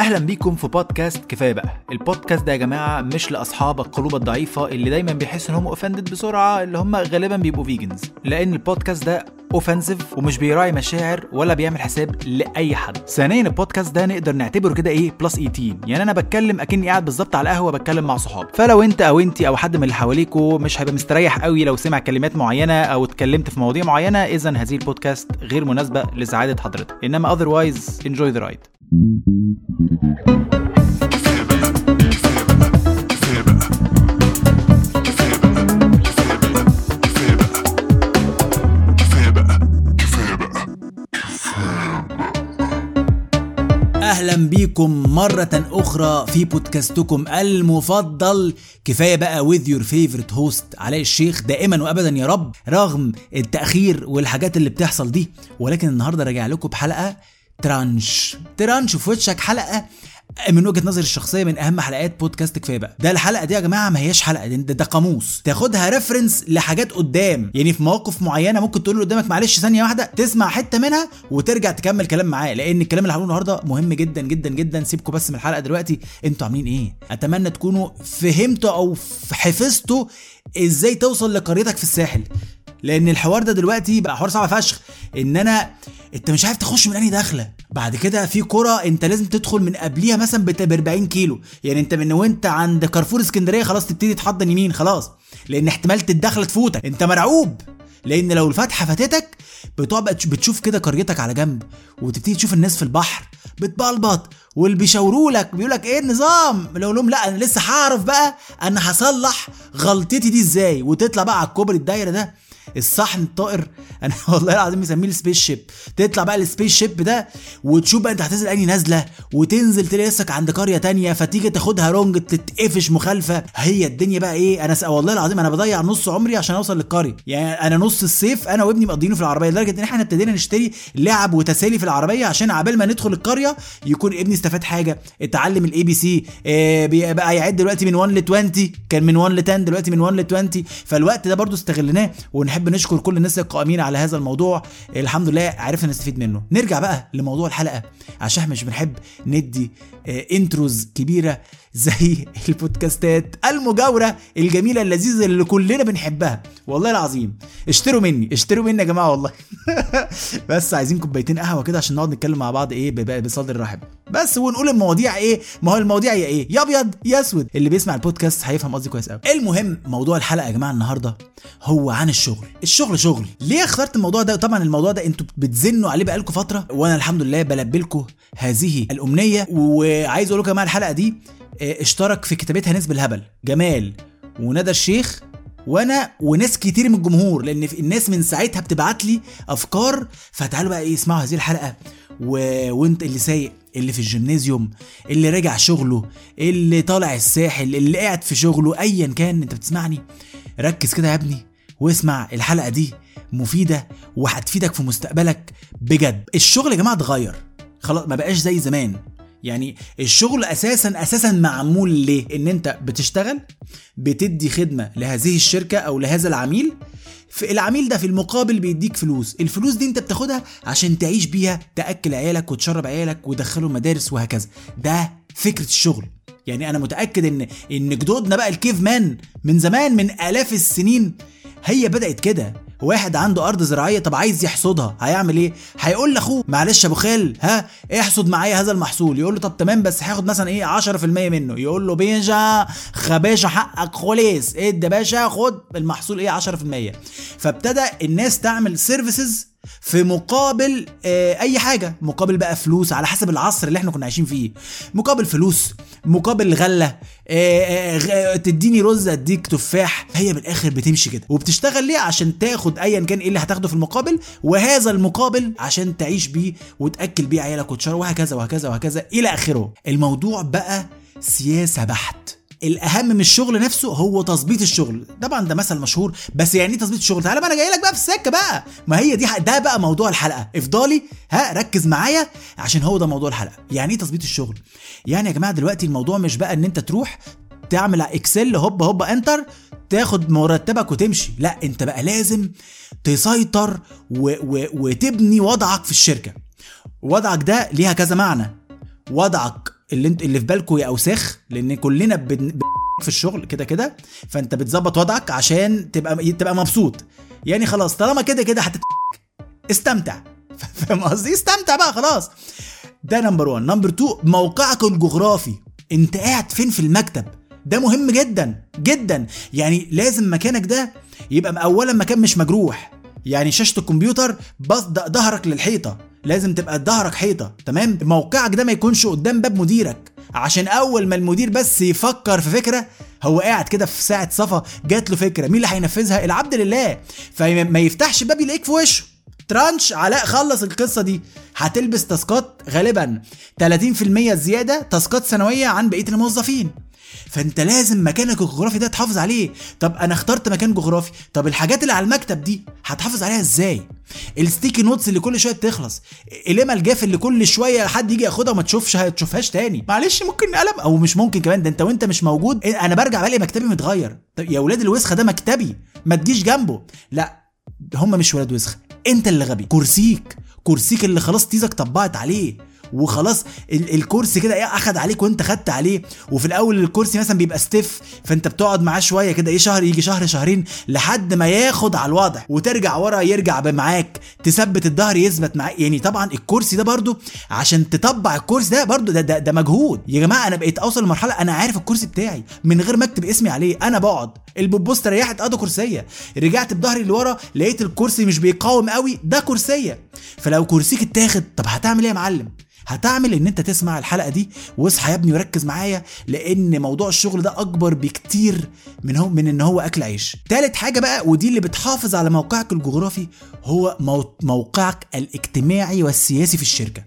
أهلا بيكم في بودكاست كفاية بقى. البودكاست ده يا جماعة مش لأصحاب القلوب الضعيفة اللي دايما بيحسوا إن هم offended بسرعة اللي هم غالبا بيبقوا vegans لأن البودكاست ده offensive ومش بيراعي مشاعر ولا بيعمل حساب لأي حد. ثانيا البودكاست ده نقدر نعتبره كده إيه plus 18 يعني أنا بتكلم أكني قاعد بالظبط على القهوة بتكلم مع صحابي. فلو أنت أو انت أو حد من اللي حواليكوا مش هيبقى مستريح قوي لو سمع كلمات معينة أو اتكلمت في مواضيع معينة اذا هذه البودكاست غير مناسبة لسعادة حضرتك. إنما otherwise enjoy the ride. أهلا بيكم مرة أخرى في بودكاستكم المفضل. كفاية بقى with your favorite host علاء الشيخ دائما وابدا يا رب رغم التأخير والحاجات اللي بتحصل دي. ولكن النهاردة راجع لكم بحلقة ترانش. ترانش في وشك حلقة من وجهة نظري الشخصية من أهم حلقات بودكاست كفاية بقى. ده الحلقة دي يا جماعة ما هياش حلقة ده, ده قاموس. تاخدها reference لحاجات قدام. يعني في مواقف معينة ممكن تقول له قدامك معلش ثانية واحدة تسمع حتة منها وترجع تكمل كلام معاه. لأن الكلام اللي هقوله النهارده مهم جدا جدا جدا. سيبكم بس من الحلقة دلوقتي. أنتوا عاملين إيه؟ أتمنى تكونوا فهمتوا أو حفظتوا إزاي توصل لقريتك في الساحل. لأن الحوار ده دلوقتي بقى حوار صعب فشخ. إن أنا أنت مش عارف تخش من أنهي دخلة. بعد كده في كرة أنت لازم تدخل من قبليها مثلا ب 40 كيلو. يعني أنت من وأنت عند كارفور اسكندرية خلاص تبتدي تحضن يمين خلاص. لأن احتمال الدخلة تفوتك. أنت مرعوب. لأن لو الفتحة فاتتك بتقعد بتشوف كده قريتك على جنب. وتبتدي تشوف الناس في البحر. بتبلبط. واللي بيشاوروا لك. بيقول لك إيه النظام؟ لو لهم لأ أنا لسه هعرف بقى أنا هصلح غلطتي دي إزاي. وتطلع بقى على الكوبري الدايرة ده. الصحن الطائر. أنا والله العظيم مسميه ال spaceship. تطلع بقى ال spaceship ده وتشوف بقى أنت هتنزل أنهي نازلة وتنزل تلاقي نفسك عند قرية تانية فتيجي تاخدها wrong تتقفش مخالفة. هي الدنيا بقى إيه؟ أنا والله العظيم أنا بضيع نص عمري عشان أوصل للقرية. يعني أنا نص الصيف أنا وابني مقضينه في العربية لدرجة إن إحنا ابتدينا نشتري لعب وتسالي في العربية عشان عبال ما ندخل القرية يكون ابني استفاد حاجة. اتعلم ال ABC بقى يعد دلوقتي من 1 ل 20 كان من 1 ل 10 دلوقتي من 1 ل 20 فالوقت ده برضو استغلناه ونحب نشكر كل الناس القائمين على هذا الموضوع. الحمد لله عرفنا نستفيد منه. نرجع بقى لموضوع الحلقة. عشان مش بنحب ندي intros كبيرة. زي البودكاستات المجاورة الجميلة اللذيذة اللي كلنا بنحبها. والله العظيم. اشتروا مني اشتروا مني يا جماعة والله. بس عايزين كوبايتين قهوة كده عشان نقعد نتكلم مع بعض إيه بصدر رحب. بس ونقول المواضيع إيه؟ ما هو المواضيع يا إيه؟ يا أبيض يا أسود. اللي بيسمع البودكاست هيفهم قصدي كويس قوي المهم موضوع الحلقة يا جماعة النهارده هو عن الشغل. الشغل شغل. ليه اخترت الموضوع ده؟ طبعا الموضوع ده أنتوا بتزنوا عليه بقالكم فترة وأنا الحمد لله بلبي لكم هذه الأمنية. وعايز أقول لكم يا جماعة الحلقة دي اشترك في كتابتها ناس بالهبل جمال. وندى الشيخ. وأنا وناس كتير من الجمهور لأن الناس من ساعتها بتبعت لي أفكار. فتعالوا بقى إيه اسمعوا هذه الحلقة. و... وأنت اللي سايق اللي في الجيمنازيوم اللي راجع شغله اللي طالع الساحل اللي قاعد في شغله ايا كان. أنت بتسمعني؟ ركز كده يا ابني واسمع الحلقة دي. مفيدة وهتفيدك في مستقبلك بجد. الشغل يا جماعة اتغير. خلاص ما بقاش زي زمان. يعني الشغل أساسا أساسا معمول ليه؟ إن أنت بتشتغل بتدي خدمة لهذه الشركة أو لهذا العميل. العميل ده في المقابل بيديك فلوس. الفلوس دي أنت بتاخدها عشان تعيش بيها تأكل عيالك وتشرب عيالك وتدخلهم مدارس وهكذا. ده فكرة الشغل. يعني أنا متأكد إن إن جدودنا بقى الكيف مان من زمان من آلاف السنين هي بدأت كده. واحد عنده أرض زراعية طب عايز يحصدها هيعمل إيه؟ هيقول لأخوه معلش يا أبو خال ها احصد معايا هذا المحصول؟ يقول له طب تمام بس هاخد مثلا إيه 10% منه. يقول له بيجا خباشا حقك خلاص ادي باشا خد المحصول إيه 10% فابتدى الناس تعمل سيرفيسز في مقابل آه أي حاجة. مقابل بقى فلوس على حسب العصر اللي إحنا كنا عايشين فيه. مقابل فلوس مقابل غلة آه آه تديني رز أديك تفاح. هي بالاخر بتمشي كده. وبتشتغل ليه؟ عشان تاخد ايا كان إيه اللي هتاخده في المقابل. وهذا المقابل عشان تعيش بيه وتأكل بيه عيالك وتشرب وهكذا وهكذا وهكذا إلى آخره. الموضوع بقى سياسة بحت. الأهم من الشغل نفسه هو تظبيط الشغل. طبعا ده مثل مشهور بس يعني إيه تظبيط الشغل؟ تعالى بقى أنا جاي لك بقى في السكه بقى. ما هي دي ده بقى موضوع الحلقة. افضلي ها ركز معايا عشان هو ده موضوع الحلقة. يعني إيه تظبيط الشغل؟ يعني يا جماعة دلوقتي الموضوع مش بقى إن أنت تروح تعمل إكسل هوب هوب إنتر تاخد مرتبك وتمشي. لا أنت بقى لازم تسيطر و و وتبني وضعك في الشركة. وضعك ده ليها كذا معنى. وضعك اللي انت اللي في بالكم يا أوساخ لأن كلنا بن... في الشغل كده كده فأنت بتظبط وضعك عشان تبقى تبقى مبسوط. يعني خلاص طالما كده كده هتت استمتع. فاهم قصدي؟ استمتع بقى خلاص. ده number 1 number 2 موقعك الجغرافي. انت قاعد فين في المكتب؟ ده مهم جدا جدا. يعني لازم مكانك ده يبقى اولا مكان مش مجروح. يعني شاشة الكمبيوتر ظهرك للحيطة. لازم تبقى ظهرك حيطة تمام؟ موقعك ده ما يكونش قدام باب مديرك. عشان أول ما المدير بس يفكر في فكرة هو قاعد كده في ساعة صفا جات له فكرة مين اللي هينفذها؟ العبد لله. فما يفتحش باب يلاقيك في وشه. ترانش علاء خلص القصة دي. هتلبس تاسكات غالبا. 30% زيادة تاسكات سنوية عن بقية الموظفين. فانت لازم مكانك الجغرافي ده تحافظ عليه. طب أنا اخترت مكان جغرافي طب الحاجات اللي على المكتب دي هتحافظ عليها إزاي؟ ال sticky notes اللي كل شوية تخلص الأقلام الجاف اللي كل شوية حد يجي ياخدها وما تشوفش تشوفهاش تاني. معلش ممكن قلم أو مش ممكن كمان ده انت وانت مش موجود. أنا برجع بلاقي مكتبي متغير. طب يا ولاد الوسخة ده مكتبي ما تجيش جنبه. لا هم مش ولاد وسخة انت اللي غبي. كرسيك كرسيك اللي خلاص تيزك طبعت عليه. وخلاص الكرسي كده إيه اخد عليك وانت خدت عليه. وفي الأول الكرسي مثلا بيبقى stiff فانت بتقعد معاه شوية كده إيه شهر يجي شهر شهرين لحد ما ياخد على الوضع. وترجع ورا يرجع معاك تثبت الظهر يثبت معاك. يعني طبعا الكرسي ده برده عشان تطبع الكرسي ده برده ده, ده, ده مجهود. يا جماعة أنا بقيت أوصل لمرحلة أنا عارف الكرسي بتاعي من غير ما أكتب اسمي عليه. أنا بقعد. البوبوس ريحت آه كرسيه رجعت بظهري لورا لقيت الكرسي مش بيقاوم قوي ده كرسيه فلو كرسيك اتاخد طب هتعمل إيه يا معلم؟ هتعمل إن أنت تسمع الحلقة دي؟ واصحى يا ابني وركز معايا لأن موضوع الشغل ده أكبر بكتير من هو من إن هو أكل عيش. تالت حاجة بقى ودي اللي بتحافظ على موقعك الجغرافي هو موقعك الاجتماعي والسياسي في الشركة.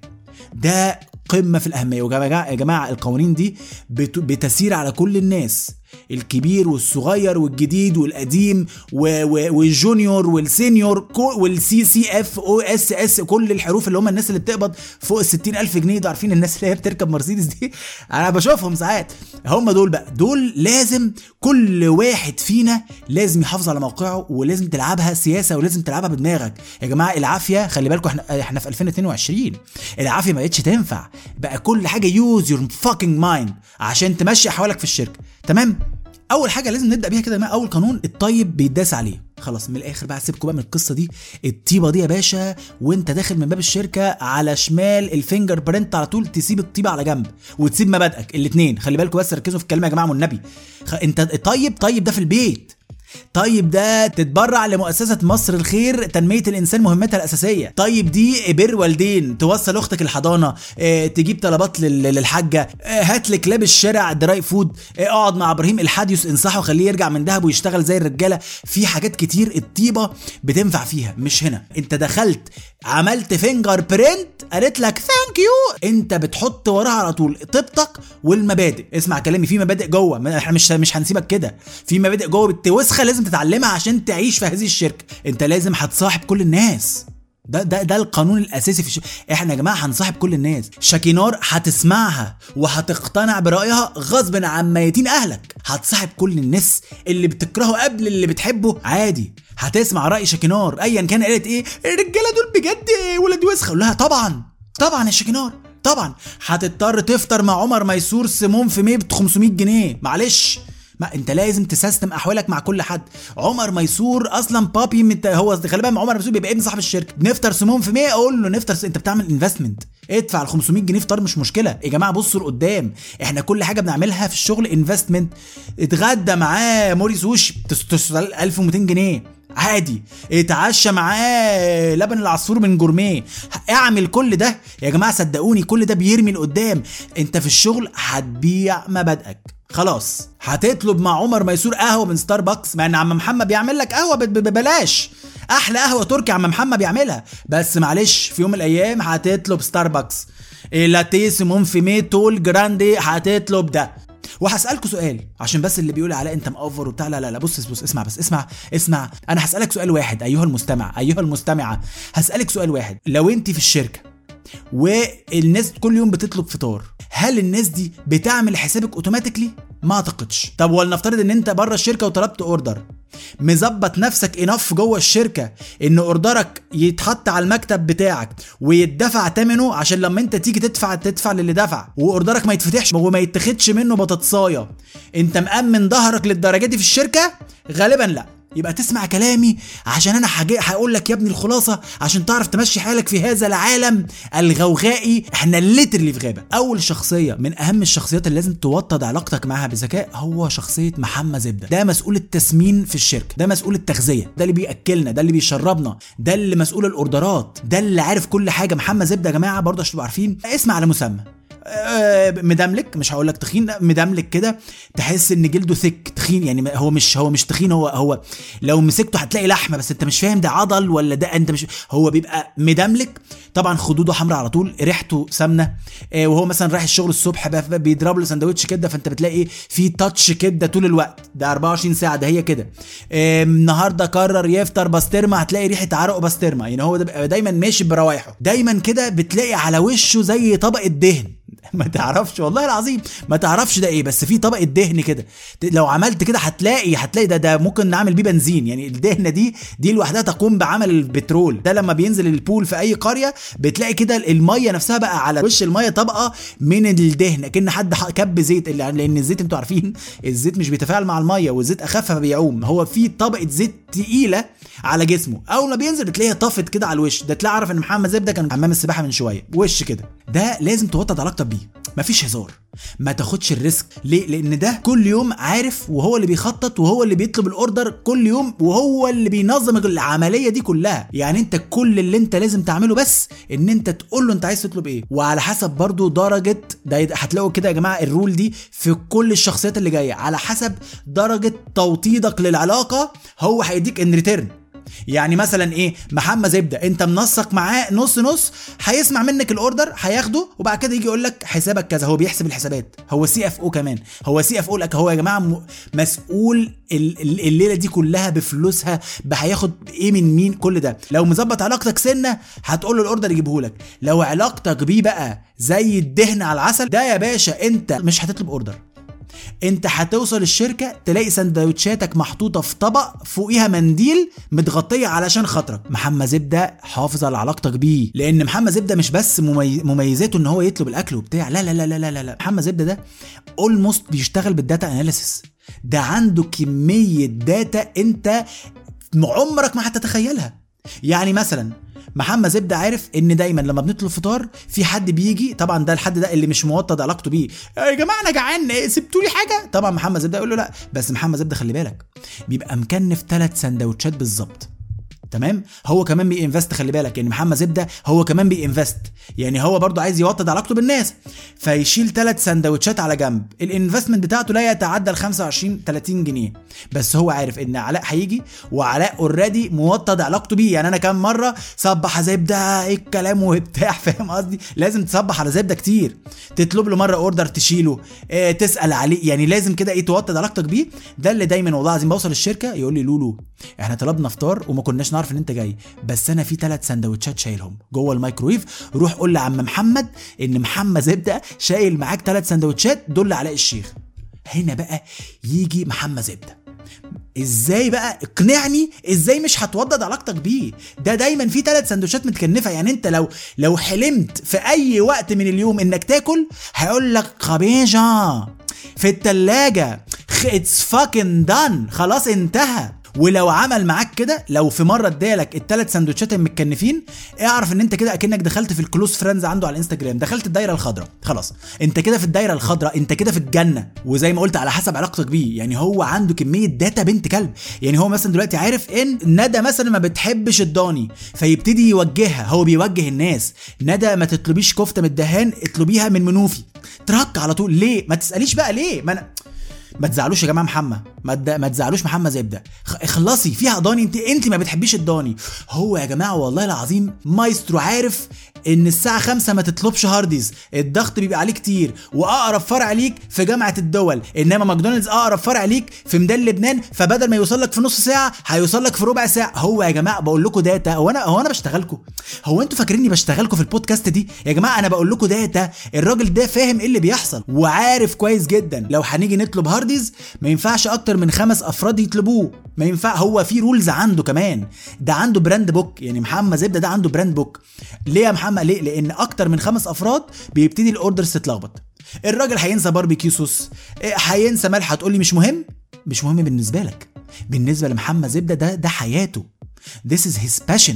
ده قمة في الأهمية. ويا جماعة القوانين دي بتسير على كل الناس. الكبير والصغير والجديد والقديم والجونيور والسينيور وال C CFOs كل الحروف اللي هم الناس اللي بتقبض فوق ال ألف جنيه. ده عارفين الناس اللي هي بتركب مرسيدس دي؟ أنا بشوفهم ساعات. هم دول بقى. دول لازم كل واحد فينا لازم يحافظ على موقعه ولازم تلعبها سياسة ولازم تلعبها بدماغك. يا جماعة العافية. خلي بالكم إحنا إحنا في 2022 العافية ما بقتش تنفع. بقى كل حاجة use your fucking mind عشان تمشي احوالك في الشركة. تمام؟ أول حاجة لازم نبدأ بيها كده أول قانون؟ الطيب بيداس عليه. خلاص من الآخر بقى سيبكم بقى من القصة دي. الطيبة دي يا باشا وأنت داخل من باب الشركة على شمال ال fingerprint على طول تسيب الطيبة على جنب وتسيب مبادئك. الاثنين خلي بالكم بس ركزوا في الكلمة يا جماعة والنبي. أنت طيب طيب ده في البيت. طيب ده تتبرع لمؤسسة مصر الخير تنمية الإنسان مهمتها الأساسية. طيب دي بر والدين توصل أختك الحضانة آه تجيب طلبات للحاجة آه هات لكلاب الشارع dry food آه اقعد مع إبراهيم الحاديوس انصحه خليه يرجع من دهب ويشتغل زي الرجالة. في حاجات كتير الطيبة بتنفع فيها مش هنا. انت دخلت عملت fingerprint قالت لك thank you انت بتحط وراها على طول طيبتك والمبادئ. اسمع كلامي في مبادئ جوه. إحنا مش مش هنسيبك كده. في مبادئ جوه بنت وسخة لازم تتعلمها عشان تعيش في هذه الشركة. انت لازم هتصاحب كل الناس. ده ده ده القانون الأساسي في الش... إحنا يا جماعة هنصاحب كل الناس. شاكينار هتسمعها وهتقتنع برأيها غصب عن ميتين أهلك. هتصاحب كل الناس اللي بتكرهه قبل اللي بتحبه عادي. هتسمع رأي شاكينار ايا كان قالت إيه الرجالة دول بجد ولاد وسخه لها طبعا طبعا يا شاكينار طبعا. هتضطر تفطر مع عمر ميسور saumon fumé ب 500 جنيه. معلش ما أنت لازم تسيستم أحوالك مع كل حد. عمر ميسور أصلا بابي مت... هو بالك عمر ميسور بيبقى ابن صاحب الشركة. نفطر سموم في 100 أقول له نفطر س... أنت بتعمل investment ادفع ال 500 جنيه فطار مش مشكلة. يا جماعة بصوا لقدام. إحنا كل حاجة بنعملها في الشغل investment اتغدى معاه موريس وش 1200 جنيه. عادي. اتعشى معاه لبن العصفور من Gourmet. اعمل كل ده. يا جماعة صدقوني كل ده بيرمي لقدام. انت في الشغل هتبيع مبادئك. خلاص. هتطلب مع عمر ميسور قهوة من ستاربكس مع ان عم محمد بيعمل لك قهوة ببلاش أحلى قهوة تركي عم محمد بيعملها. بس معلش في يوم من الأيام هتطلب ستاربكس لاتيه saumon fumé tall grande هتطلب ده. وهسالكوا سؤال عشان بس اللي بيقول علاء انت مأفر وبتاع لا لا لا بص بص اسمع بس اسمع اسمع أنا هسألك سؤال واحد أيها المستمع أيها المستمعة هسألك سؤال واحد لو انت في الشركة والناس كل يوم بتطلب فطار. هل الناس دي بتعمل حسابك automatically ما أعتقدش. طب ولنفترض إن أنت بره الشركة وطلبت order مظبط نفسك إنما جوه الشركة إن اوردرك يتحط على المكتب بتاعك ويدفع ثمنه عشان لما أنت تيجي تدفع تدفع للي دفع. واوردرك ما يتفتحش وما يتاخدش منه بطاطساية. أنت مأمن ظهرك للدرجة دي في الشركة؟ غالبا لأ. يبقى تسمع كلامي عشان أنا هقول لك يا ابني الخلاصة عشان تعرف تمشي حالك في هذا العالم الغوغائي. إحنا اللي في غابة. أول شخصية من أهم الشخصيات اللي لازم توطد علاقتك معاها بذكاء هو شخصية محمد زبدة. ده مسؤول التسمين في الشركة. ده مسؤول التغذية. ده اللي بيأكلنا ده اللي بيشربنا ده اللي مسؤول الأوردرات ده اللي عارف كل حاجة. محمد زبدة يا جماعة برضه عشان تبقوا عارفين اسم على مسمى. مدملك مش هقول لك تخين مدملك كده تحس إن جلده ثك تخين يعني هو مش هو مش تخين هو هو لو مسكته هتلاقي لحمة بس أنت مش فاهم ده عضل ولا ده أنت مش هو بيبقى مدملك طبعا خدوده حمراء على طول ريحته سمنة آه، وهو مثلا رايح الشغل الصبح بيضرب له سندوتش كده فأنت بتلاقي إيه في تاتش كده طول الوقت ده 24 ساعة ده هي كده. النهارده قرر يفطر بسطرمة هتلاقي ريحة عرق بسطرمة يعني هو دايما ماشي بروايحه دايما كده بتلاقي على وشه زي طبقه دهن ما تعرفش والله العظيم ما تعرفش ده إيه بس في طبقة دهن كده. لو عملت كده هتلاقي هتلاقي ده ده ممكن نعمل بيه بنزين. يعني الدهنة دي دي لوحدها تقوم بعمل البترول ده لما بينزل البول في أي قرية بتلاقي كده المية نفسها بقى على وش المية طبقه من الدهن كأن حد كب زيت. لأن الزيت أنتوا عارفين الزيت مش بيتفاعل مع المية والزيت اخف فبيعوم هو في طبقة زيت تقيلة على جسمه. أول ما بينزل بتلاقيها طفت كده على الوش. ده تلاقي عارف إن محمد زبده كان حمام السباحة من شوية. وش كده. ده لازم توطد علاقتك بيه. مفيش هزار. ما تاخدش ال risk. ليه؟ لأن ده كل يوم عارف وهو اللي بيخطط وهو اللي بيطلب ال order. كل يوم وهو اللي بينظم العملية دي كلها. يعني أنت كل اللي أنت لازم تعمله بس إن أنت تقول له أنت عايز تطلب إيه. وعلى حسب برضو درجة ده هتلاقوا كده يا جماعة ال rule دي في كل الشخصيات اللي جاية. على حسب درجة توطيدك للعلاقة هو هيديك in return يعني مثلا إيه؟ محمد زبدة أنت منسق معاه نص نص هيسمع منك ال order هياخده وبعد كده يجي يقول لك حسابك كذا هو بيحسب الحسابات هو CFO كمان هو CFO لك هو يا جماعة مسؤول الليلة دي كلها بفلوسها هياخد إيه من مين؟ كل ده. لو مظبط علاقتك سنة هتقول له ال order يجيبه لك لو علاقتك بيه بقى زي الدهن على العسل ده يا باشا أنت مش هتطلب order. انت هتوصل الشركة تلاقي سندوتشاتك محطوطة في طبق فوقيها منديل متغطية علشان خاطرك. محمد زبدة حافظ على علاقتك بيه. لأن محمد زبدة مش بس مميزاته إن هو يطلب الأكل وبتاع. لا لا لا لا لا لا محمد زبدة ده almost بيشتغل بال data analysis ده عنده كمية data انت عمرك ما هتتخيلها. يعني مثلا محمد زبدة عارف إن دايما لما بنطلب فطار في حد بيجي طبعا ده الحد ده اللي مش موطد علاقته بيه. يا جماعة أنا جعان سبتوا لي حاجة؟ طبعا محمد زبدة يقول له لا بس محمد زبدة خلي بالك بيبقى مكنف ثلاث سندوتشات بالظبط. تمام؟ هو كمان بي invest خلي بالك يعني محمد زبده هو كمان بي invest. يعني هو برضه عايز يوطد علاقته بالناس. فيشيل ثلاث سندوتشات على جنب. ال investment بتاعته لا يتعدى ال 25 30 جنيه. بس هو عارف إن علاء هيجي وعلاء already موطد علاقته بيه. يعني أنا كام مرة صبح زبده إيه الكلام وبتاع فاهم قصدي؟ لازم تصبح على زبده كتير. تطلب له مرة order تشيله. إيه تسأل عليه. يعني لازم كده إيه توطد علاقتك بيه؟ ده اللي دايما والله العظيم بوصل الشركة يقول لي لولو إحنا طلبنا فطار وما كناش نعرف إن أنت جاي. بس أنا في ثلاث سندوتشات شايلهم. جوه الميكرويف روح قول لعم محمد إن محمد زبدة شايل معاك ثلاث سندوتشات دول علاء الشيخ. هنا بقى يجي محمد زبدة. إزاي بقى؟ اقنعني إزاي مش هتوطد علاقتك بيه. ده دايما في ثلاث سندوتشات متكنفة. يعني أنت لو لو حلمت في أي وقت من اليوم إنك تاكل هيقول لك خبيجة في التلاجة. it's fucking done خلاص انتهى. ولو عمل معاك كده لو في مرة ادالك الثلاث سندوتشات المتكنفين اعرف ان انت كده اكنك دخلت في ال close friends عنده على الانستجرام. دخلت الدايرة الخضراء. خلاص. انت كده في الدايرة الخضراء انت كده في الجنة. وزي ما قلت على حسب علاقتك بيه. يعني هو عنده كمية data بنت كلب. يعني هو مثلا دلوقتي عارف ان ندى مثلا ما بتحبش الضاني فيبتدي يوجهها. هو بيوجه الناس. ندى ما تطلبيش كفتة من الدهان اطلبيها من منوفي. ترك على طول. ليه؟ ما تسأليش بقى ليه. ما أنا ما تزعلوش يا جماعة محمد. ما. ما تزعلوش محمد زبده اخلصي. فيها ضاني. انت انت ما بتحبيش الضاني. هو يا جماعة والله العظيم مايسترو عارف إن الساعة 5 ما تطلبش هارديز. الضغط بيبقى عليه كتير. وأقرب فرع ليك في جامعة الدول. إنما ماكدونالدز أقرب فرع ليك في ميدان لبنان. فبدل ما يوصل لك في نص ساعة هيوصل لك في ربع ساعة. هو يا جماعة بقول لكم data. هو أنا هو أنا بشتغلكم. هو أنتوا فاكريني بشتغلكم في البودكاست دي؟ يا جماعة أنا بقول لكم data. الراجل ده فاهم إيه اللي بيحصل. وعارف كويس جدا. لو هنيجي نطلب هارديز ما ينفعش أكتر من خمس أفراد يطلبوه. ما ينفع هو في rules عنده كمان. ده عنده brand book. يعني محمد زبدة ده عنده brand book. ليه يا محمد؟ ليه؟ لأن أكتر من خمس أفراد بيبتدي ال orders تتلخبط. الراجل هينسى barbecue sauce. إيه، هينسى ملح. هتقول لي مش مهم؟ مش مهم بالنسبة لك. بالنسبة لمحمد زبدة ده ده حياته. This is his passion.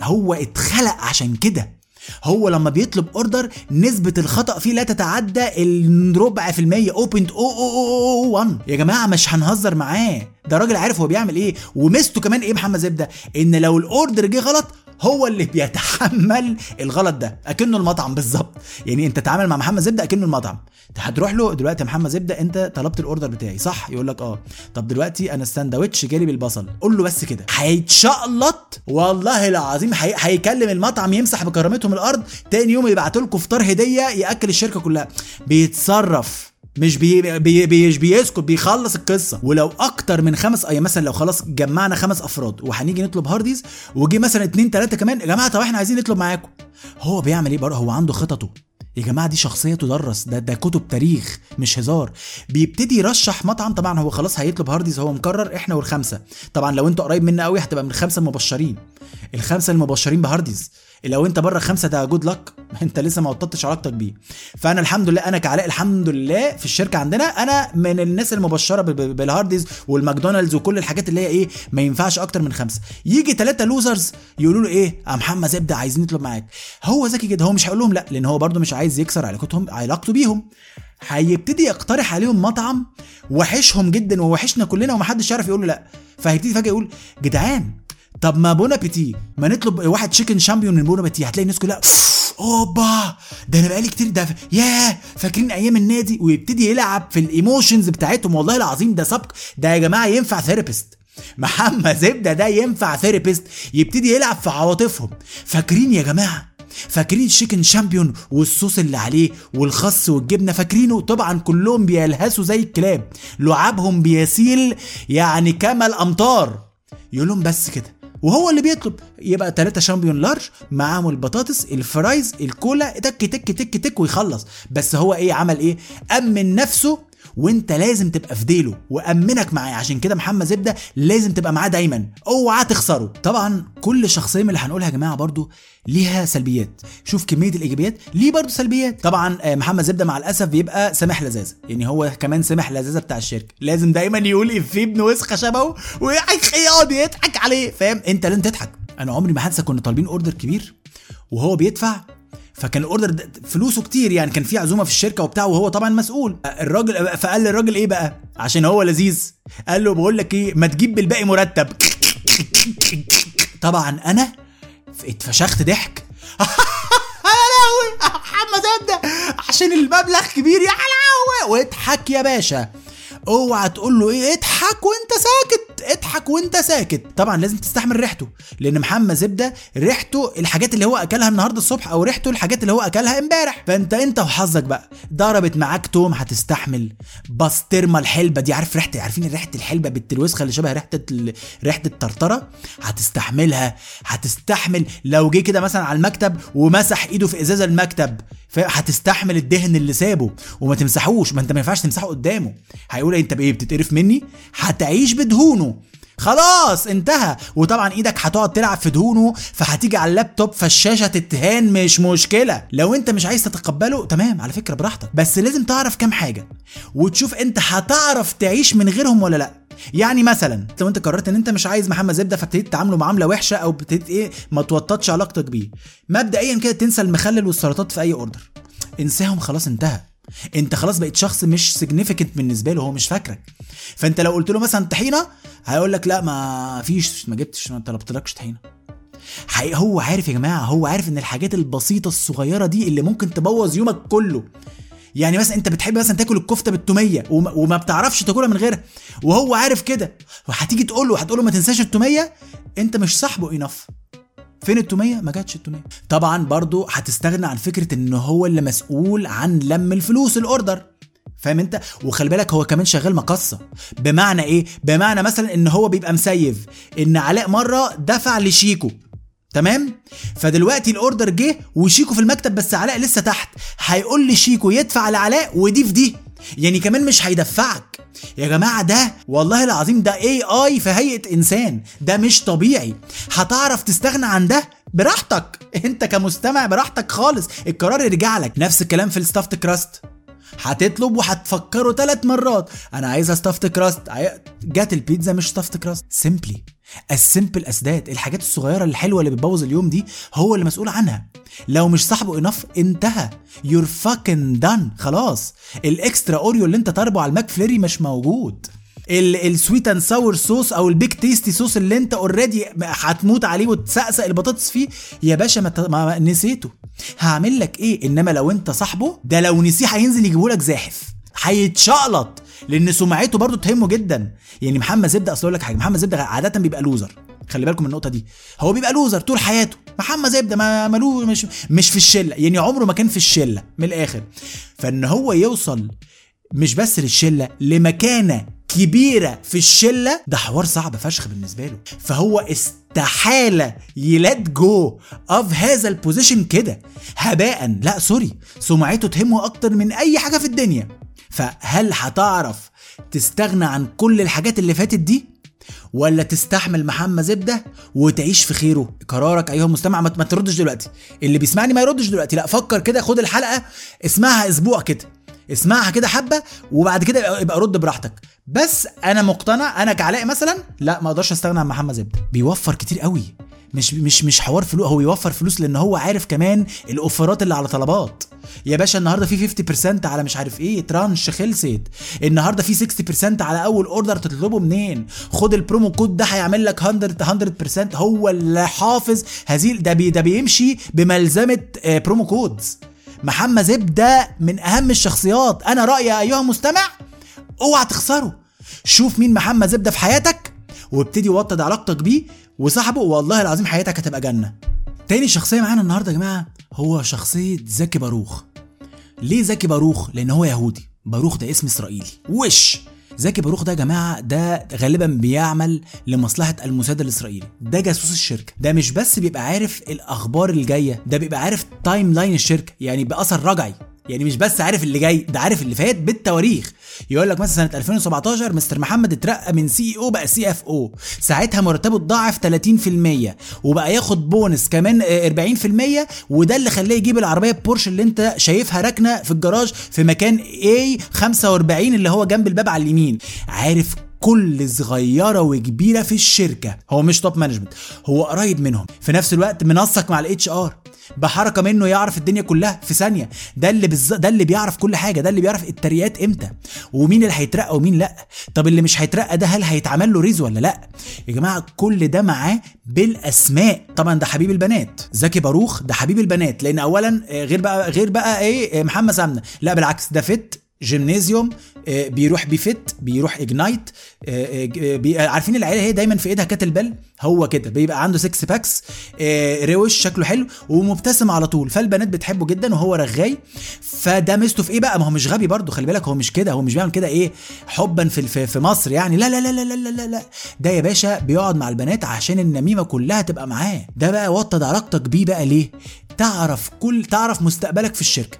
هو اتخلق عشان كده. هو لما بيطلب order نسبة الخطأ فيه لا تتعدى الربع في المية. 0.0001 يا جماعة مش هنهزر معاه. ده راجل عارف هو بيعمل إيه. وميزته كمان إيه محمد زبدة؟ إن لو ال order جه غلط هو اللي بيتحمل الغلط ده أكنه المطعم بالظبط. يعني أنت تعامل مع محمد زبدة أكنه المطعم. هتروح له دلوقتي يا محمد زبدة أنت طلبت ال order بتاعي صح؟ يقول لك آه. طب دلوقتي أنا الساندوتش جالي بالبصل. قول له بس كده. هيتشقلط؟ والله العظيم هي... هيكلم المطعم يمسح بكرامتهم الأرض تاني يوم يبعت لكم فطار هدية يأكل الشركة كلها. بيتصرف. مش بي بي بي بيسكت بيخلص القصة. ولو أكتر من خمس اي مثلا لو خلاص جمعنا خمس أفراد وهنيجي نطلب هارديز وجي مثلا اتنين تلاتة كمان يا جماعة طب إحنا عايزين نطلب معاكم. هو بيعمل إيه بره هو عنده خططه. يا جماعة دي شخصيه تدرس ده ده كتب تاريخ مش هزار. بيبتدي يرشح مطعم طبعا هو خلاص هيطلب هارديز هو مقرر إحنا والخمسة. طبعا لو انت قريب منا قوي هتبقى من الخمسة المبشرين. الخمسة المبشرين بهارديز لو انت بره خمسة ده good luck انت لسه ما وطدتش علاقتك بيه. فانا الحمد لله أنا كعلاء الحمد لله في الشركة عندنا. أنا من الناس المبشرة بال Hardee's وال McDonald's وكل الحاجات اللي هي إيه ما ينفعش أكتر من خمسة. يجي ثلاثة losers يقولوا له إيه يا محمد زبدة عايزين نطلب معاك. هو ذكي جدا هو مش هيقول لهم لا لأن هو برده مش عايز يكسر علاقتهم علاقته بيهم. هيبتدي يقترح عليهم مطعم وحشهم جدا ووحشنا كلنا ومحدش يعرف يقول له لا. فهيبتدي فجأة يقول جدعان طب ما Bon Appétit ما نطلب واحد chicken champignon من Bon Appétit هتلاقي الناس كلها أوبا! ده أنا بقالي كتير ده ياه! فاكرين أيام النادي؟ ويبتدي يلعب في ال emotions بتاعتهم. والله العظيم ده سبق. ده يا جماعة ينفع therapist. محمد زبدة ده ينفع therapist. يبتدي يلعب في عواطفهم. فاكرين يا جماعة؟ فاكرين ال chicken champignon والصوص اللي عليه والخس والجبنة؟ فاكرينه؟ طبعا كلهم بيلهسوا زي الكلاب. لعابهم بيسيل يعني كما الامطار يقول لهم بس كده. وهو اللي بيطلب. يبقى ثلاثة champignon large معاهم البطاطس ال fries الكولا تك تك تك تك ويخلص. بس هو إيه عمل إيه؟ أمن نفسه وانت لازم تبقى في ديله وأمنك معاه. عشان كده محمد زبدة لازم تبقى معاه دايما. اوعى تخسره. طبعا كل شخصيه من اللي هنقولها يا جماعة برضو ليها سلبيات. شوف كمية الإيجابيات ليه برضو سلبيات. طبعا آه، محمد زبدة مع الأسف بيبقى سامح لذاذه يعني هو كمان سامح لذاذه بتاع الشركة. لازم دايما يقول افيه ابن وسخة شبهه ويقعد يضحك عليه. فاهم؟ انت لازم تضحك. أنا عمري ما هنسى كنا طالبين order كبير وهو بيدفع فكان الاوردر ده فلوسه كتير يعني كان في عزومة في الشركة وبتاع وهو طبعا مسؤول. الراجل فقال للراجل إيه بقى؟ عشان هو لذيذ. قال له بقول لك إيه ما تجيب بالباقي مرتب. طبعا أنا اتفشخت ضحك. يا لهوي! محمد زبدة عشان المبلغ كبير يا لهوي! وإضحك يا باشا. اوعى تقول له إيه اضحك وانت ساكت اضحك وانت ساكت. طبعا لازم تستحمل ريحته لأن محمد زبدة ريحته الحاجات اللي هو أكلها النهارده الصبح أو ريحته الحاجات اللي هو أكلها امبارح. فأنت أنت وحظك بقى ضربت معاك توم هتستحمل. بسطرمة الحلبة دي عارف ريحة عارفين ريحة الحلبة بنت الوسخه اللي شبه ريحة. ريحة الطرطرة؟ هتستحملها هتستحمل. لو جه كده مثلا على المكتب ومسح إيده في ازاز المكتب هتستحمل الدهن اللي سابه. وما تمسحوش ما انت ما ينفعش تمسحه قدامه. هيقول انت بايه بتتقرف مني؟ هتعيش بدهونه. خلاص انتهى. وطبعا إيدك هتقعد تلعب في دهونه فهتيجي على اللابتوب فالشاشه تتهان مش مشكلة. لو انت مش عايز تتقبله تمام على فكرة براحتك. بس لازم تعرف كام حاجة وتشوف انت هتعرف تعيش من غيرهم ولا لا. يعني مثلا لو انت قررت ان انت مش عايز محمد زبدة فابتديت تعامله معاملة وحشة أو ابتديت إيه ما توطدش علاقتك بيه. مبدئيا كده تنسى المخلل والسلطات في أي اوردر انساهم خلاص انتهى. انت خلاص بقيت شخص مش significant بالنسبة له هو مش فاكرك. فانت لو قلت له مثلا طحينة هيقول لك لا ما فيش ما جبتش ما طلبتلكش طحينة. حقيقة هو عارف يا جماعة هو عارف إن الحاجات البسيطة الصغيرة دي اللي ممكن تبوظ يومك كله. يعني مثلا انت بتحب مثلا تاكل الكفتة بالتومية وما, بتعرفش تاكلها من غيرها وهو عارف كده. وهتيجي تقول له هتقول له ما تنساش التومية انت مش صاحبه انف فين التومية؟ ما جاتش التومية. طبعا برضو هتستغنى عن فكرة إن هو اللي مسؤول عن لم الفلوس الأوردر. فاهم أنت؟ وخلي بالك هو كمان شغال مقصة. بمعنى إيه؟ بمعنى مثلا إن هو بيبقى مسيف. إن علاء مرة دفع لشيكو. تمام؟ فدلوقتي الأوردر جه وشيكو في المكتب بس علاء لسه تحت. هيقول لي شيكو يدفع لعلاء ودي في دي. يعني كمان مش هيدفعك. يا جماعة ده والله العظيم ده AI في هيئة إنسان. ده مش طبيعي. هتعرف تستغنى عن ده؟ براحتك. أنت كمستمع براحتك خالص. القرار يرجع لك. نفس الكلام في ال stuffed crust. هتطلب وهتفكروا ثلاث مرات. أنا عايزها stuffed crust. جات البيتزا مش stuffed crust. simply as simple as that الحاجات الصغيرة الحلوة اللي بتبوظ اليوم دي هو اللي مسؤول عنها. لو مش صاحبه انف انتهى. you're fucking done خلاص. ال extra Oreo اللي انت طالبه على ال McFlurry مش موجود. ال sweet and sour sauce أو ال Big Tasty sauce اللي انت already هتموت عليه وتسقسق البطاطس فيه يا باشا ما, ما نسيته. هعمل لك إيه؟ إنما لو انت صاحبه ده لو نسيه هينزل يجيبه لك زاحف. هيتشقلط. لأن سمعته برضو تهمه جدا. يعني محمد زبده اصل أقول لك حاجة محمد زبده عادة بيبقى loser خلي بالكم من النقطة دي. هو بيبقى loser طول حياته. محمد زبده ما ملو مش مش في الشلة. يعني عمره ما كان في الشلة من الآخر. فإن هو يوصل مش بس للشلة لمكانة كبيرة في الشلة ده حوار صعب فشخ بالنسبة له. فهو استحالة ي let go of the position كده. هباء لا sorry سمعته تهمه أكتر من أي حاجة في الدنيا. فهل هتعرف تستغنى عن كل الحاجات اللي فاتت دي؟ ولا تستحمل محمد زبدة وتعيش في خيره؟ قرارك أيها المستمع ما تردش دلوقتي. اللي بيسمعني ما يردش دلوقتي. لا فكر كده خد الحلقة اسمعها أسبوع كده. اسمعها كده حبة وبعد كده يبقى رد براحتك. بس أنا مقتنع أنا كعلاء مثلا لا ما أقدرش أستغنى عن محمد زبدة. بيوفر كتير قوي. مش مش مش حوار فلوس هو يوفر فلوس لأن هو عارف كمان الأوفرات اللي على طلبات. يا باشا النهارده في 50% على مش عارف إيه ترانش خلصت. النهارده في 60% على أول order تطلبه منين؟ خد ال promo code ده هيعمل لك 100 100% هو اللي حافظ هذه ده بي ده بيمشي بملزمة promo codes محمد زبدة من أهم الشخصيات. أنا رأيي أيها المستمع اوعى تخسره. شوف مين محمد زبدة في حياتك وابتدي وطد علاقتك بيه وصاحبه والله العظيم حياتك هتبقى جنة. تاني شخصية معانا النهارده يا جماعة هو شخصية زكي باروخ. ليه زكي باروخ؟ لأن هو يهودي. باروخ ده اسم إسرائيلي. وش؟ زكي باروخ ده يا جماعة ده غالبا بيعمل لمصلحة الموساد الإسرائيلي. ده جاسوس الشركة. ده مش بس بيبقى عارف الأخبار الجاية ده بيبقى عارف timeline الشركة. يعني بأثر رجعي. يعني مش بس عارف اللي جاي ده عارف اللي فات بالتواريخ. يقول لك مثلا سنة 2017 مستر محمد اترقى من CO بقى CFO ساعتها مرتبه اتضاعف 30% وبقى ياخد بونس كمان 40% وده اللي خلاه يجيب العربية بورش اللي انت شايفها راكنة في الجراج في مكان A 45 اللي هو جنب الباب على اليمين. عارف كل صغيرة وكبيرة في الشركة. هو مش top management هو قريب منهم. في نفس الوقت منسق مع ال HR بحركة منه يعرف الدنيا كلها في ثانية. ده اللي بالز... ده اللي بيعرف كل حاجة ده اللي بيعرف الترقيات إمتى. ومين اللي هيترقى ومين لأ. طب اللي مش هيترقى ده هل هيتعمل له raise ولا لأ؟ يا جماعة كل ده معاه بالأسماء. طبعا ده حبيب البنات. زكي باروخ ده حبيب البنات. لأن اولا غير بقى غير بقى إيه محمد سمنه لأ بالعكس ده fit gymnasium بيروح BeFit بيروح Ignite بي عارفين العيله هي دايما في إيدها kettlebell هو كده بيبقى عنده 6 packs روش شكله حلو ومبتسم على طول. فالبنات بتحبه جدا وهو رغاي. فده ميزته في إيه بقى؟ ما هو مش غبي برضه خلي بالك هو مش كده هو مش بيعمل كده إيه؟ حبا في في مصر يعني. لا لا لا لا لا لا لا. ده يا باشا بيقعد مع البنات عشان النميمة كلها تبقى معاه. ده بقى وطد علاقتك بيه بقى ليه؟ تعرف كل تعرف مستقبلك في الشركة.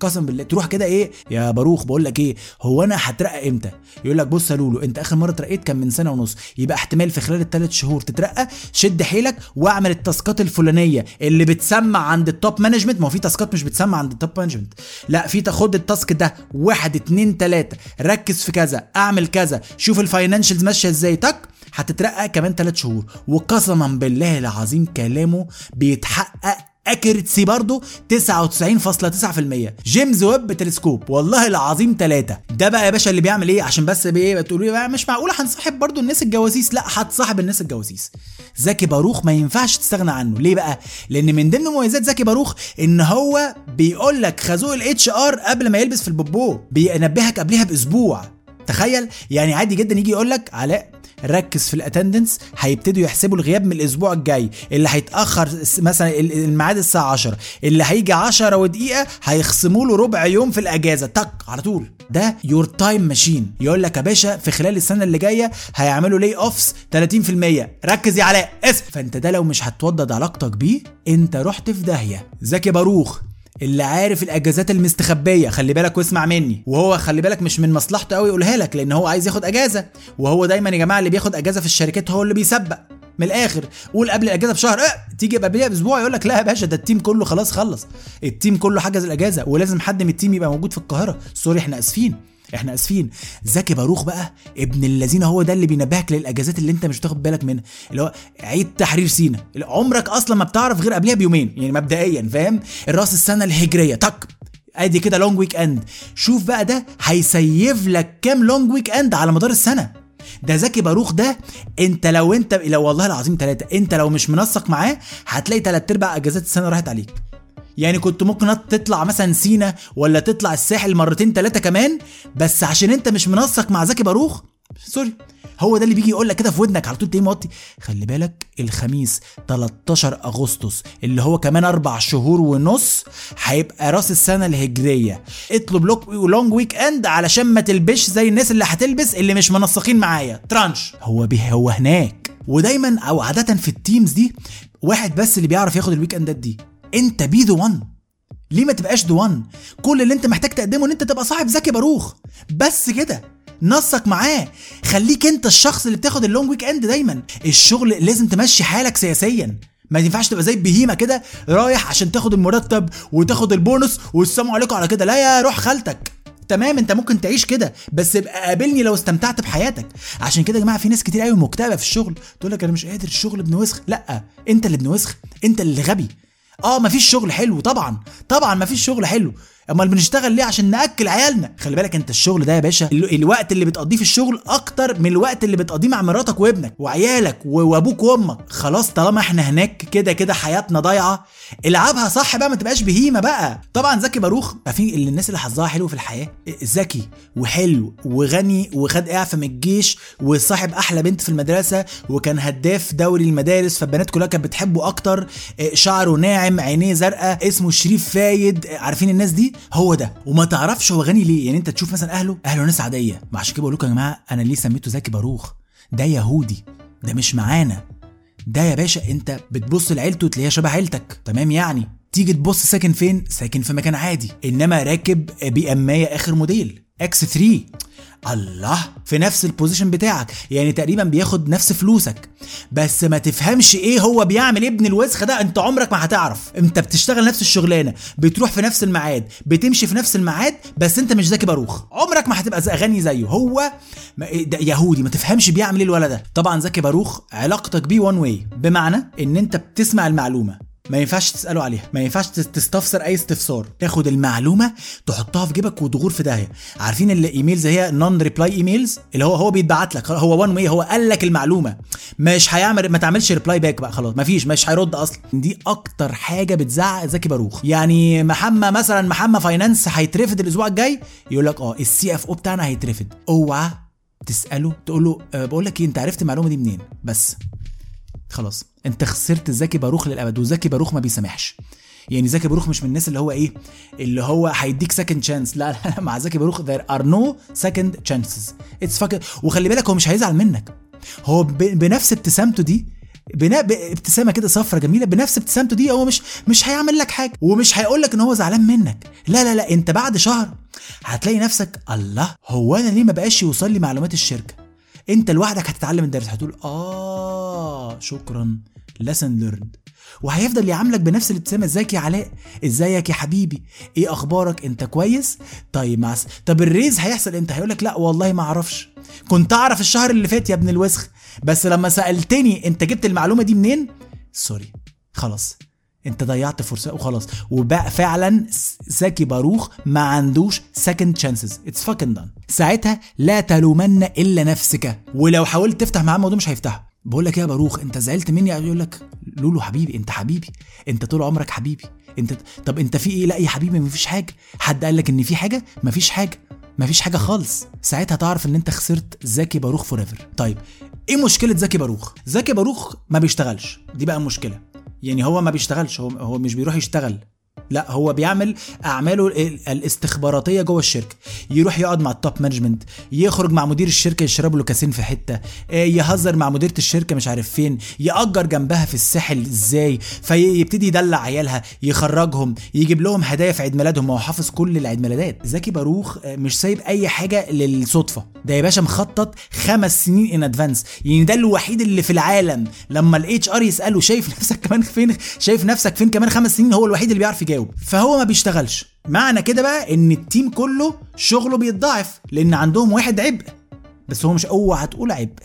قسم بالله. تروح كده إيه؟ يا باروخ بقول لك إيه؟ هو أنا هترقى إمتى؟ يقول لك بص يا لولو أنت آخر مرة اترقيت كان من سنة ونص. يبقى احتمال في خلال الثلاث شهور تترقى شد حيلك واعمل ال task ات الفلانية اللي بتسمع عند ال top management ما هو في task ات مش بتسمع عند ال top management لا في تاخد ال task ده واحد اتنين تلاتة. ركز في كذا اعمل كذا. شوف ال financials ماشية إزاي. تك هتترقى كمان ثلاث شهور. وقسما بالله العظيم كلامه بيتحقق accuracy برضه 99.9% James Webb telescope والله العظيم ثلاثة ده بقى يا باشا اللي بيعمل إيه؟ عشان بس بايه تقولوا لي مش معقوله هنصاحب برضه الناس الجواسيس؟ لا هتصاحب الناس الجواسيس. زكي باروخ ما ينفعش تستغنى عنه. ليه بقى؟ لأن من ضمن مميزات زكي باروخ إن هو بيقول لك خازوق ال HR قبل ما يلبس في البوبو بينبهك قبلها بأسبوع. تخيل. يعني عادي جدا يجي يقول لك علاء ركز في ال attendance هيبتدوا يحسبوا الغياب من الأسبوع الجاي اللي هيتأخر مثلا الميعاد الساعة 10 اللي هيجي 10 ودقيقة هيخصموا له ربع يوم في الأجازة. تك على طول. ده your time machine يقول لك يا باشا في خلال السنة اللي جاية هيعملوا layoffs 30% ركز يا علاء اسف فأنت ده لو مش هتوطد علاقتك بيه أنت رحت في داهية. زكي باروخ اللي عارف الأجازات المستخبية خلي بالك واسمع مني. وهو خلي بالك مش من مصلحته قوي يقولها لك لأن هو عايز ياخد أجازة. وهو دايما يا جماعة اللي بياخد أجازة في الشركات هو اللي بيسبق. من الآخر قول قبل الأجازة بشهر أه تيجي قبلها بأسبوع يقول لك لا يا باشا ده ال team كله خلاص خلص. ال team كله حجز الأجازة ولازم حد من ال team يبقى موجود في القاهرة. sorry إحنا آسفين. إحنا آسفين. زكي باروخ بقى ابن الذين هو ده اللي بينبهك للأجازات اللي انت مش تاخد بالك منها. اللي هو عيد تحرير سينا. عمرك أصلا ما بتعرف غير قبلها بيومين. يعني مبدئيا فاهم؟ الرأس السنة الهجرية. تك أدي كده long weekend شوف بقى ده هي save لك كام long weekend على مدار السنة. ده زكي باروخ ده انت لو انت لو والله العظيم ثلاثة انت لو مش منسق معاه هتلاقي ثلاث أرباع أجازات السنة راحت عليك. يعني كنت ممكن تطلع مثلا سينا ولا تطلع الساحل مرتين ثلاثة كمان بس عشان انت مش منسق مع زكي باروخ sorry. هو ده اللي بيجي يقول لك كده في ودنك على طول تلاقيه موطي. خلي بالك الخميس 13 أغسطس اللي هو كمان أربع شهور ونص هيبقى راس السنة الهجرية. اطلب لك long weekend علشان ما تلبس زي الناس اللي هتلبس اللي مش منسقين معايا. ترانش. هو به هو هناك. ودايما أو عاده في ال teams دي واحد بس اللي بيعرف ياخد ال weekend ات دي. انت be the one ليه ما تبقاش the one كل اللي انت محتاج تقدمه ان انت تبقى صاحب زكي باروخ بس كده نسق معاه. خليك انت الشخص اللي بتاخد ال long weekend دايما. الشغل لازم تمشي حالك سياسيا. ما ينفعش تبقى زي البهيمة كده رايح عشان تاخد المرتب وتاخد البونص والسلام عليكم على كده. لا يا روح خالتك. تمام انت ممكن تعيش كده بس ابقى قابلني لو استمتعت بحياتك. عشان كده يا جماعة في ناس كتير قوي مكتئبة في الشغل. تقول لك أنا مش قادر الشغل ابن وسخ. لا انت اللي ابن وسخ انت اللي غبي. آه مفيش شغل حلو طبعا طبعا مفيش شغل حلو. امال بنشتغل ليه عشان نأكل عيالنا؟ خلي بالك انت الشغل ده يا باشا الوقت اللي بتقضيه في الشغل أكتر من الوقت اللي بتقضيه مع مراتك وابنك وعيالك وأبوك وأمك. خلاص طالما إحنا هناك كده كده حياتنا ضايعة العبها صح بقى ما تبقاش بهيمة بقى. طبعا زكي باروخ عارفين اللي الناس اللي حظها حلو في الحياة؟ ذكي وحلو وغني وخد إعفاء من الجيش وصاحب أحلى بنت في المدرسة وكان هداف دوري المدارس فالبنات كلها كانت بتحبه أكتر. شعره ناعم عينيه زرقاء اسمه شريف فايد. عارفين الناس دي؟ هو ده. وما تعرفش هو غني ليه. يعني أنت تشوف مثلا أهله أهله ناس عادية. عشان كده بقول لكم يا جماعة أنا ليه سميته زكي باروخ ده يهودي ده مش معانا. ده يا باشا انت بتبص لعيلته تلاقيها شبه عيلتك تمام يعني؟ تيجي تبص ساكن فين؟ ساكن في مكان عادي انما راكب BM ايه آخر موديل. X 3 الله في نفس ال position بتاعك. يعني تقريبا بياخد نفس فلوسك. بس ما تفهمش إيه هو بيعمل ابن الوسخ ده. أنت عمرك ما هتعرف. أنت بتشتغل نفس الشغلانة. بتروح في نفس الميعاد. بتمشي في نفس الميعاد بس أنت مش زكي باروخ عمرك ما هتبقى غني زيه. هو ده يهودي. ما تفهمش بيعمل إيه الولد ده. طبعا زكي باروخ علاقتك بيه one way بمعنى إن أنت بتسمع المعلومة. ما ينفعش تسأله عليها. ما ينفعش تستفسر أي استفسار. تاخد المعلومة تحطها في جيبك وتغور في داهية. عارفين ال emails هي non reply emails اللي هو هو بيتبعت لك. هو one way هو قال لك المعلومة. مش هيعمل ما تعملش reply back بقى خلاص. ما فيش مش هيرد أصلا. دي أكتر حاجة بتزعق زكي باروخ يعني محمد مثلا محمد finance هيترفد الأسبوع الجاي؟ يقول لك آه ال CFO بتاعنا هيترفد اوعى تسأله. تقول له أه بقول لك إيه أنت عرفت المعلومة دي منين؟ بس. خلاص. انت خسرت زكي باروخ للأبد وزكي باروخ ما بيسامحش. يعني زكي باروخ مش من الناس اللي هو إيه اللي هو هيديك second chance لا لا مع زكي باروخ are no second chances. It's fucking وخلي بالك هو مش هيزعل منك. هو بنفس ابتسامته دي بنا ابتسامه كده صفرة جميلة بنفس ابتسامته دي هو مش مش هيعمل لك حاجة. ومش هيقول لك إن هو زعلان منك. لا لا لا انت بعد شهر هتلاقي نفسك الله هو أنا ليه ما بقاش يوصل لي معلومات الشركة؟ انت لوحدك هتتعلم الدرس هتقول آه شكرا lesson learned. وهيفضل يعاملك بنفس الابتسامة إزيك يا علاء؟ إزيك يا حبيبي؟ إيه أخبارك؟ أنت كويس؟ طيب مع طب الريز هيحصل إمتى؟ هيقول لك لأ والله ما أعرفش. كنت أعرف الشهر اللي فات يا ابن الوسخ بس لما سألتني أنت جبت المعلومة دي منين؟ sorry خلاص. انت ضيعت فرصة وخلاص. وبقى فعلا زكي باروخ ما عندوش second chances it's fucking done ساعتها لا تلومن إلا نفسك. ولو حاولت تفتح معاه الموضوع مش هيفتحه بقول لك إيه يا باروخ انت زعلت مني؟ يقول لك لولو حبيبي انت حبيبي. انت طول عمرك حبيبي. انت طب انت في إيه؟ لا يا حبيبي مفيش حاجة. حد قال لك ان في حاجة؟ مفيش حاجة. مفيش حاجة خالص. ساعتها تعرف ان انت خسرت زكي باروخ forever طيب إيه مشكلة زكي باروخ؟ زكي باروخ ما بيشتغلش. دي بقى المشكلة يعني هو ما بيشتغلش هو هو مش بيروح يشتغل. لا هو بيعمل أعماله ال- الاستخباراتية جوه الشركة. يروح يقعد مع ال top management يخرج مع مدير الشركة يشربوا له كاسين في حتة آه، يهزر مع مديرة الشركة مش عارف فين يأجر جنبها في الساحل إزاي؟ فيبتدي يدلع عيالها يخرجهم يجيب لهم هدايا في عيد ميلادهم. هو حافظ كل العيد ميلادات. زكي باروخ آه، مش سايب أي حاجة للصدفة. ده يا باشا مخطط خمس سنين in advance يعني ده الوحيد اللي في العالم لما ال HR يسأله شايف نفسك كمان فين شايف نفسك فين كمان خمس سنين هو الوحيد اللي بيعرف يجاوب. فهو ما بيشتغلش. معنى كده بقى إن ال team كله شغله بيتضاعف لأن عندهم واحد عبء. بس هو مش أوعى تقول عبء.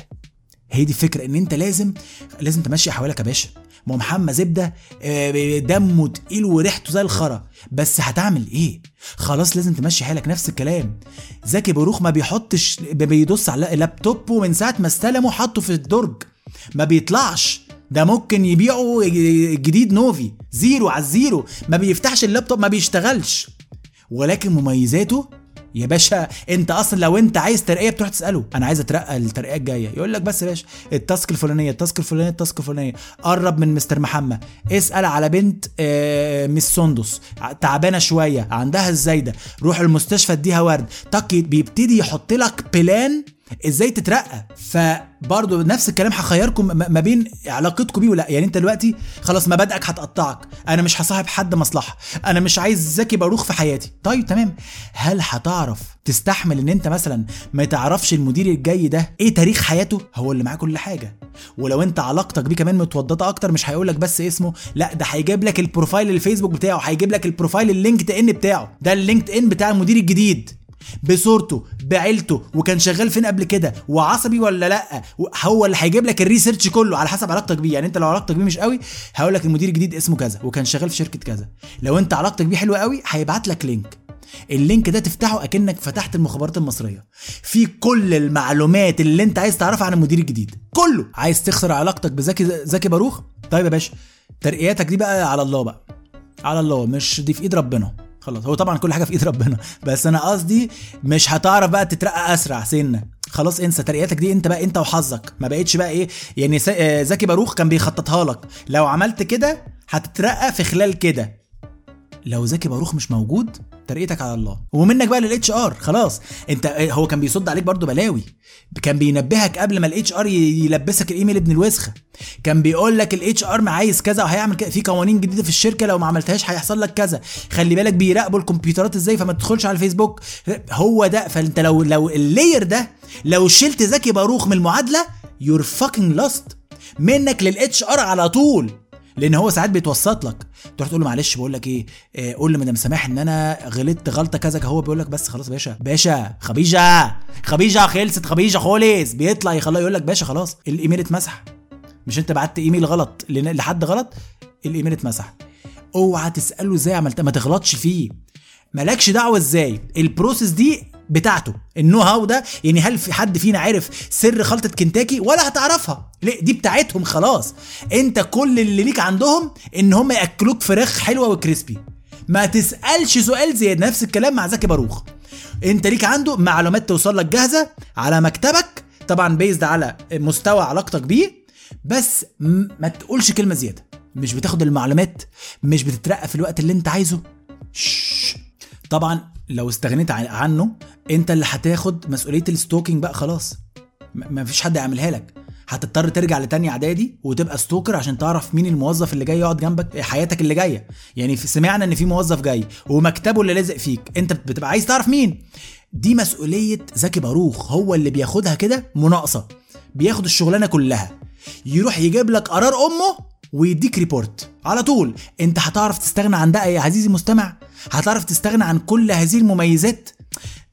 هي دي الفكرة إن أنت لازم لازم تمشي حالك يا باشا. ما محمد زبدة آه، دمه تقيل وريحته زي الخرا. بس هتعمل إيه؟ خلاص لازم تمشي حالك نفس الكلام. زكي باروخ ما بيحطش بيدوس على لابتوبه من ساعة ما استلمه حطه في الدرج. ما بيطلعش. ده ممكن يبيعوا جديد نوفي zero على ال zero ما بيفتحش اللابتوب ما بيشتغلش. ولكن مميزاته؟ يا باشا انت أصلا لو انت عايز ترقية بتروح تسأله. أنا عايز أترقى الترقية الجاية. يقول لك بس يا باشا ال task الفلانية ال task الفلانية ال task الفلانية. قرب من مستر محمد. اسأل على بنت آه، مس سندس. تعبانة شوية عندها الزايدة. روح المستشفى اديها ورد. تلاقيه بيبتدي يحط لك plan إزاي تترقى. فبرضه نفس الكلام هخيركم ما بين علاقتكم بيه ولا يعني انت دلوقتي خلاص مبادئك هتقطعك. أنا مش هصاحب حد مصلحة. أنا مش عايز زكي باروخ في حياتي. طيب تمام. هل هتعرف تستحمل ان انت مثلا ما تعرفش المدير الجاي ده إيه تاريخ حياته؟ هو اللي معاه كل حاجة. ولو انت علاقتك بيه كمان متوطدة أكتر مش هيقول لك بس اسمه. لا ده هيجيب لك ال profile الفيسبوك بتاعه هيجيب لك ال profile ال LinkedIn بتاعه. ده ال LinkedIn بتاع المدير الجديد. بصورته بعيلته وكان شغال فين قبل كده وعصبي ولا لأ هو اللي هيجيب لك ال research كله على حسب علاقتك بيه. يعني انت لو علاقتك بيه مش قوي هقول لك المدير الجديد اسمه كذا وكان شغال في شركة كذا. لو انت علاقتك بيه حلوة قوي هيبعت لك link ال link ده تفتحه أكنك فتحت المخابرات المصرية. في كل المعلومات اللي انت عايز تعرفها عن المدير الجديد. كله. عايز تخسر علاقتك بزكي زكي باروخ طيب يا باشا ترقياتك دي بقى على الله بقى. على الله مش دي في إيد ربنا. خلاص. هو طبعا كل حاجة في إيد ربنا بس أنا قصدي مش هتعرف بقى تترقى أسرع سنة. خلاص انسى ترقياتك دي انت بقى انت وحظك. ما بقتش بقى إيه يعني آه، زكي باروخ كان بيخططها لك. لو عملت كده هتترقى في خلال كده. لو زكي باروخ مش موجود ترقيتك على الله. ومنك بقى لل HR خلاص. انت هو كان بيصد عليك برضو بلاوي. كان بينبهك قبل ما ال HR يلبسك الإيميل ابن الوسخة. كان بيقول لك ال HR عايز كذا وهيعمل كذا. في قوانين جديدة في الشركة لو ما عملتهاش هيحصل لك كذا. خلي بالك بيراقبوا الكمبيوترات إزاي فما تدخلش على الفيسبوك. هو ده. فأنت لو لو ال layer ده لو شلت زكي باروخ من المعادلة you're fucking lost منك لل HR على طول. لأن هو ساعات بيتوسط لك. تروح تقول له معلش بقول لك إيه آه، قول لمدام سماح إن أنا غلطت غلطة كذا هو بيقول لك بس خلاص باشا. باشا خبيجة خبيجة خلصت خبيجة خالص بيطلع يخليه يقول لك باشا خلاص الإيميل اتمسح. مش أنت بعت إيميل غلط لحد غلط الإيميل اتمسح. اوعى تسأله إزاي عملت ما تغلطش فيه. مالكش دعوة إزاي. ال process دي بتاعته. ال know how ده يعني هل في حد فينا عارف سر خلطة كنتاكي؟ ولا هتعرفها. ليه دي بتاعتهم خلاص. انت كل اللي ليك عندهم ان هم ياكلوك فراخ حلوة و crispy. ما تسألش سؤال زياده نفس الكلام مع زكي باروخ. انت ليك عنده معلومات توصل لك جاهزة على مكتبك. طبعا based على مستوى علاقتك بيه. بس ما تقولش كلمة زيادة. مش بتاخد المعلومات مش بتترقى في الوقت اللي انت عايزه. شش. طبعا لو استغنيت عن- عنه أنت اللي هتاخد مسؤولية ال stalking بقى خلاص. م- مفيش حد يعملها لك. هتضطر ترجع لتاني إعدادي وتبقى stalker عشان تعرف مين الموظف اللي جاي يقعد جنبك حياتك اللي جاية. يعني سمعنا إن في موظف جاي ومكتبه اللي لازق فيك. أنت بتبقى عايز تعرف مين. دي مسؤولية زكي باروخ. هو اللي بياخدها كده مناقصة. بياخد الشغلانة كلها. يروح يجيب لك قرار أمه ويديك report. على طول. انت هتعرف تستغنى عن ده يا عزيزي المستمع هتعرف تستغنى عن كل هذه المميزات؟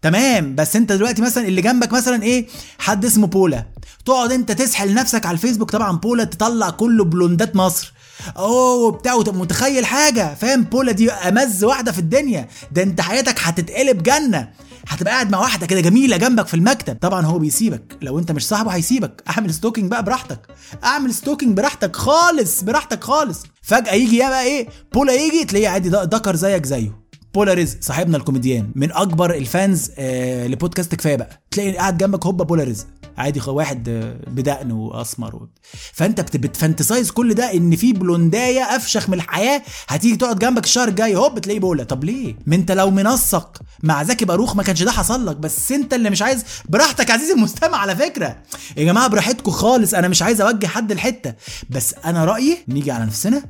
تمام. بس انت دلوقتي مثلا اللي جنبك مثلا إيه؟ حد اسمه بولا. تقعد انت تسحل نفسك على الفيسبوك. طبعا بولا تطلع كله blondات مصر. أوه بتاع وتبقى متخيل حاجة فاهم؟ بولا دي أمز واحدة في الدنيا. ده أنت حياتك هتتقلب جنة. هتبقى قاعد مع واحدة كده جميلة جنبك في المكتب. طبعا هو بيسيبك. لو أنت مش صاحبه هيسيبك. أعمل stalking بقى براحتك. أعمل stalking براحتك خالص براحتك خالص. فجأة يجي يا بقى إيه؟ بولا يجي تلاقيه عادي دكر زيك زيه. بولا رزق صاحبنا الكوميديان. من أكبر ال fans آه لبودكاست كفاية بقى. تلاقي قاعد جنبك هوبا بولا رزق. عادي واحد بدقن واسمر. فانت بت... بت fantasize كل ده ان في blondاية افشخ من الحياة هتيجي تقعد جنبك الشهر الجاي هوب تلاقيه بولا طب ليه؟ ما انت لو منسق مع زكي باروخ ما كانش ده حصل لك بس انت اللي مش عايز براحتك عزيزي المستمع على فكرة. يا جماعة براحتكم خالص أنا مش عايز أوجه حد الحتة. بس أنا رأيي نيجي على نفسنا.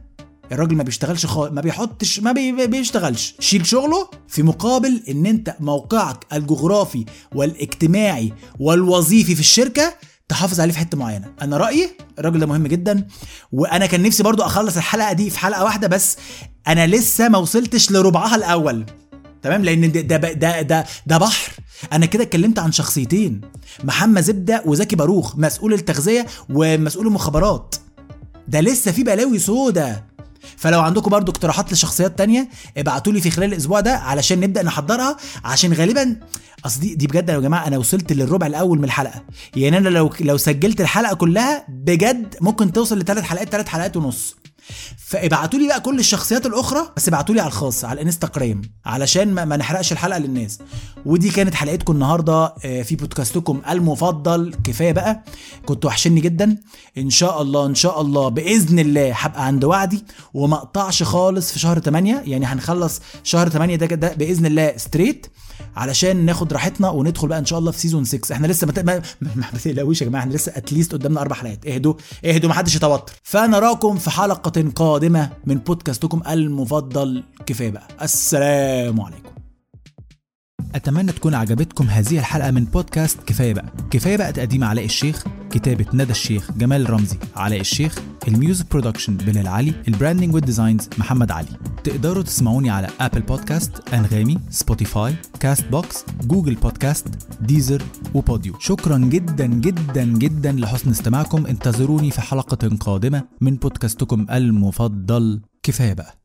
الراجل ما بيشتغلش خالص ما بيحطش ما بي... بيشتغلش. شيل شغله في مقابل إن أنت موقعك الجغرافي والاجتماعي والوظيفي في الشركة تحافظ عليه في حتة معينة. أنا رأيي الراجل ده مهم جدا وأنا كان نفسي برضو أخلص الحلقة دي في حلقة واحدة بس أنا لسه ما وصلتش لربعها الأول. تمام؟ لأن ده ده ده ده, بحر. أنا كده اتكلمت عن شخصيتين. محمد زبدة وزكي باروخ مسؤول التغذية ومسؤول المخابرات. ده لسه في بلاوي سودا فلو عندكم برضو اقتراحات لشخصيات تانية ابعتوا لي في خلال الأسبوع ده علشان نبدأ نحضرها عشان غالبا أصل دي, دي بجد يا جماعة أنا وصلت للربع الأول من الحلقة. يعني أنا لو لو سجلت الحلقة كلها بجد ممكن توصل لثلاث حلقات ثلاث حلقات ونص. فابعتوا لي بقى كل الشخصيات الأخرى بس ابعتوا لي على الخاص على الإنستغرام علشان ما, ما نحرقش الحلقة للناس. ودي كانت حلقتكم النهارده آه، في بودكاستكم المفضل. كفاية بقى كنتوا وحشني جدا. إن شاء الله إن شاء الله بإذن الله هبقى عند وعدي. وما أقطعش خالص في شهر 8 يعني هنخلص شهر 8 ده, ده بإذن الله ستريت علشان ناخد راحتنا وندخل بقى إن شاء الله في season 6 إحنا لسه ما, ما تقلقوش يا جماعة إحنا لسه at least قدامنا أربع حلقات. اهدوا اهدوا ما حدش يتوتر. فنراكم في حلقة قادمة من بودكاستكم المفضل. كفاية بقى. السلام عليكم. أتمنى تكون عجبتكم هذه الحلقة من بودكاست كفاية بقى. كفاية بقى تقديم علاء الشيخ كتابة ندى الشيخ جمال رمزي علاء الشيخ ال music production بلال علي ال branding وال designs محمد علي. تقدروا تسمعوني على Apple Podcast أنغامي Spotify Castbox Google Podcast Deezer و Podeo. شكرا جدا جدا جدا لحسن استماعكم. انتظروني في حلقة قادمة من بودكاستكم المفضل كفاية بقى.